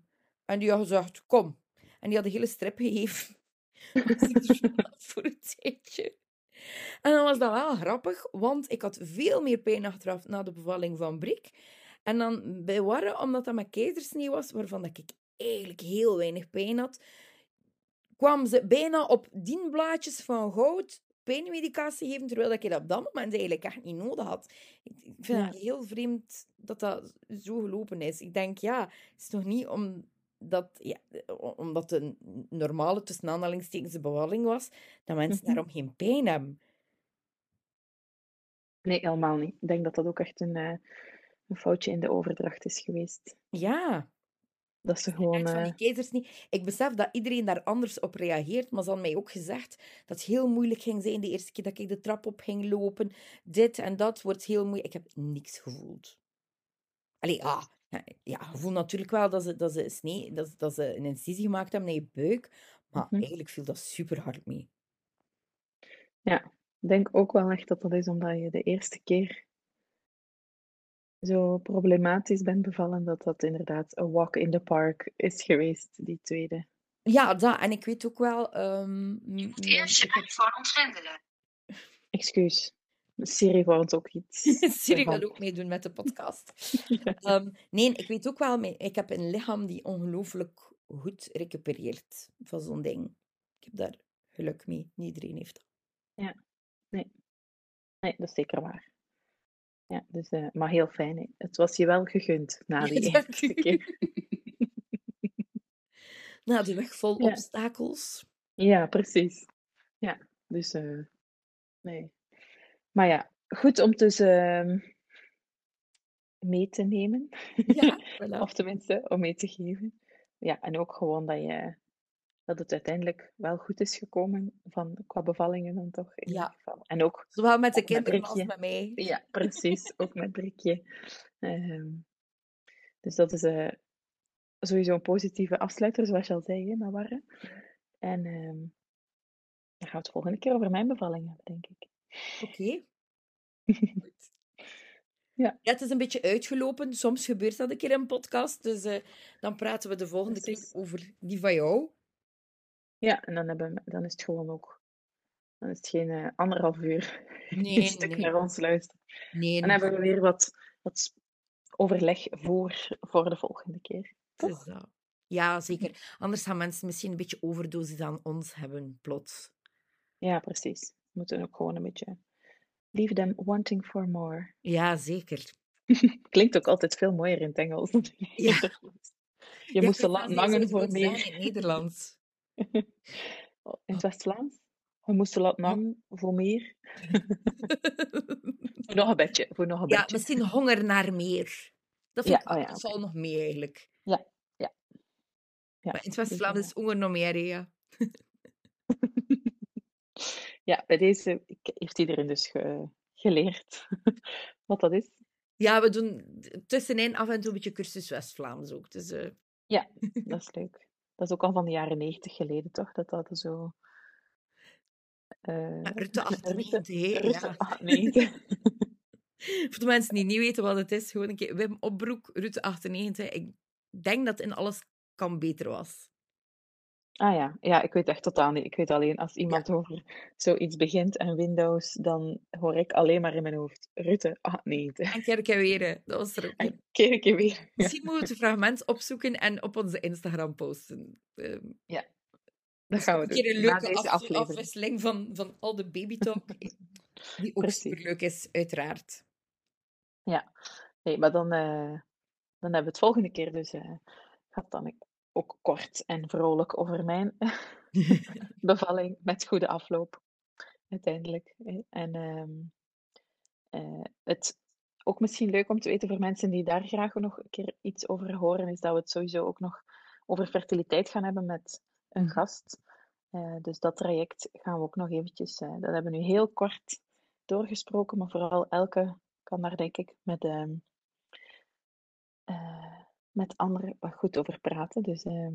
en die had gezegd, kom. En die had een hele strip gegeven. *laughs* *laughs* Voor een tijdje. En dan was dat wel grappig, want ik had veel meer pijn achteraf na de bevalling van Brik. En dan bij Warre, omdat dat met keizersnee was, waarvan ik eigenlijk heel weinig pijn had, kwam ze bijna op dienblaadjes van goud pijnmedicatie geven, terwijl dat ik dat op dat moment eigenlijk echt niet nodig had. Ik ik vind Ja. het heel vreemd dat dat zo gelopen is. Ik denk, ja, het is nog niet omdat, ja, omdat het een normale, tussen aanhalingstekens, bevalling was, dat mensen Mhm. daarom geen pijn hebben. Nee, helemaal niet. Ik denk dat dat ook echt een, eh, een foutje in de overdracht is geweest. Ja, Dat ze echt gewoon... van die eh, keizersnee. Ik besef dat iedereen daar anders op reageert, maar ze hadden mij ook gezegd dat het heel moeilijk ging zijn de eerste keer dat ik de trap op ging lopen. Dit en dat wordt heel moeilijk. Ik heb niks gevoeld. Allee, ah, ja, je voelt natuurlijk wel dat ze, dat ze, snee, dat, dat ze een incisie gemaakt hebben in je buik, maar mhm. eigenlijk viel dat super hard mee. Ja, ik denk ook wel echt dat dat is omdat je de eerste keer zo problematisch bent bevallen, dat dat inderdaad een walk in the park is geweest, die tweede. Ja, dat. En ik weet ook wel... ehm, m- m- Eerst ik heb- voor ontgrendelen. Excuus. Siri wordt ook iets *laughs* Siri ervan. wil ook meedoen met de podcast. *laughs* Ja. Ehm, nee, ik weet ook wel, ik heb een lichaam die ongelooflijk goed recupereert van zo'n ding. Ik heb daar geluk mee. Niet iedereen heeft dat. Nee, dat is zeker waar. Ja, dus, eh, maar heel fijn. hè. Het was je wel gegund na die Ja, eerste keer. *laughs* *laughs* Na de weg vol Ja. obstakels. Ja, precies. Ja, dus eh, nee. Maar ja, goed om dus ehm, mee te nemen. Ja, *laughs* voilà. Of tenminste, om mee te geven. Ja, en ook gewoon dat, je, dat het uiteindelijk wel goed is gekomen van, qua bevallingen dan toch, in Ja. ieder geval. En ook, Zowel met de met kinderen als met mij. ja, precies, *laughs* ook met Brikje. Ehm, dus dat is eh, sowieso een positieve afsluiter, zoals je al zei, hè, Nawara. En ehm, dan gaan we het volgende keer over mijn bevalling hebben, denk ik. Oké. *laughs* Ja. het is een beetje uitgelopen. Soms gebeurt dat een keer in een podcast. Dus eh, dan praten we de volgende Precies. keer over die van jou. Ja, en dan, hebben, we- dan is het gewoon ook... Dan is het geen eh, anderhalf uur *laughs* Nee, een stuk nee. naar ons luisteren. Nee, Dan hebben we weer wat, wat s- overleg voor, voor de volgende keer. het is dat. Ja, zeker. Anders gaan mensen misschien een beetje overdosis aan ons hebben, plots. Ja, precies. We moeten ook gewoon een beetje... Leave them wanting for more. Ja, zeker. *laughs* Klinkt ook altijd veel mooier in het Engels. *laughs* dan in het Ja. Nederlands. Je Ja, moest ik te weet lang zelfs niet hangen eens hoe voor meer. In het Nederlands. *laughs* In het West-Vlaams? We moesten laten hangen voor meer. *laughs* Voor nog een beetje. Voor nog een Ja, beetje. misschien honger naar meer. Dat vind Ja, ik oh ja, dat valt nog mee eigenlijk. Ja, ja. Ja, Maar in het dus, West-Vlaams eh, is honger nog meer, ja. *laughs* Ja, bij deze heeft iedereen dus ge- geleerd wat dat is. Ja, we doen tussenin af en toe een beetje cursus West-Vlaams ook. Dus eh, Ja, dat is leuk. Dat is ook al van de jaren negentig geleden, toch? Dat dat zo... *laughs* ja, Rutte Rutte, 98, hè, Rutte ja. 98. Voor de mensen die niet weten wat het is, gewoon een keer Wim Opbroek, Rutte 98. Ik denk dat in alles kan beter was. Ah ja. ja, ik weet echt totaal niet. Ik weet alleen, als iemand over zoiets begint en Windows, dan hoor ik alleen maar in mijn hoofd Rutte 98. En kerk en weren, dat was er ook in. En keer ik je weer. Ja, Misschien moeten we het fragment opzoeken en op onze Instagram posten. Ehm, dat gaan we een keer een Na leuke deze af- aflevering. afwisseling van, van al de babytalk. *laughs* Die ook Precies. superleuk is, uiteraard. Nee, maar dan, eh, dan hebben we het volgende keer dus... eh gaat dan ook kort en vrolijk over mijn *laughs* *laughs* bevalling met goede afloop. Uiteindelijk. hè. En ehm, eh, het ook misschien leuk om te weten voor mensen die daar graag nog een keer iets over horen, is dat we het sowieso ook nog over fertiliteit gaan hebben met een Mhm. gast. Eh, dus dat traject gaan we ook nog eventjes, eh, dat hebben we nu heel kort doorgesproken, maar vooral elke kan daar denk ik met, eh, met anderen wat goed over praten. Dus ehm,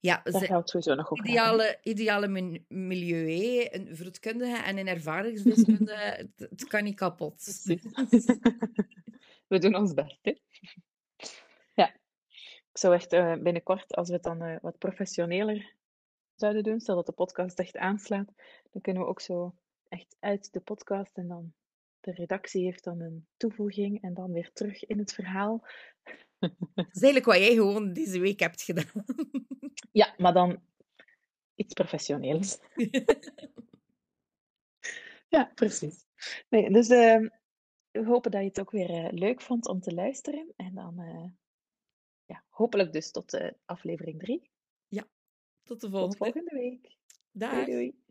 Ja, we het sowieso nog hebben. ideale, ideale min- milieu, hè. een vroedkundige en een *laughs* ervaringsdeskundige. het, kan niet kapot. *laughs* We doen ons best, hè? Ja. Ik zou echt eh, binnenkort, als we het dan eh, wat professioneler zouden doen, stel dat de podcast echt aanslaat, dan kunnen we ook zo echt uit de podcast en dan de redactie heeft dan een toevoeging en dan weer terug in het verhaal. Dat is eigenlijk wat jij gewoon deze week hebt gedaan. Ja, maar dan iets professioneels. *laughs* Ja, precies. Nee, dus ehm, we hopen dat je het ook weer eh, leuk vond om te luisteren. En dan eh, ja, hopelijk dus tot eh, aflevering 3. Tot de Tot volgende. volgende week. Dag. Doei doei.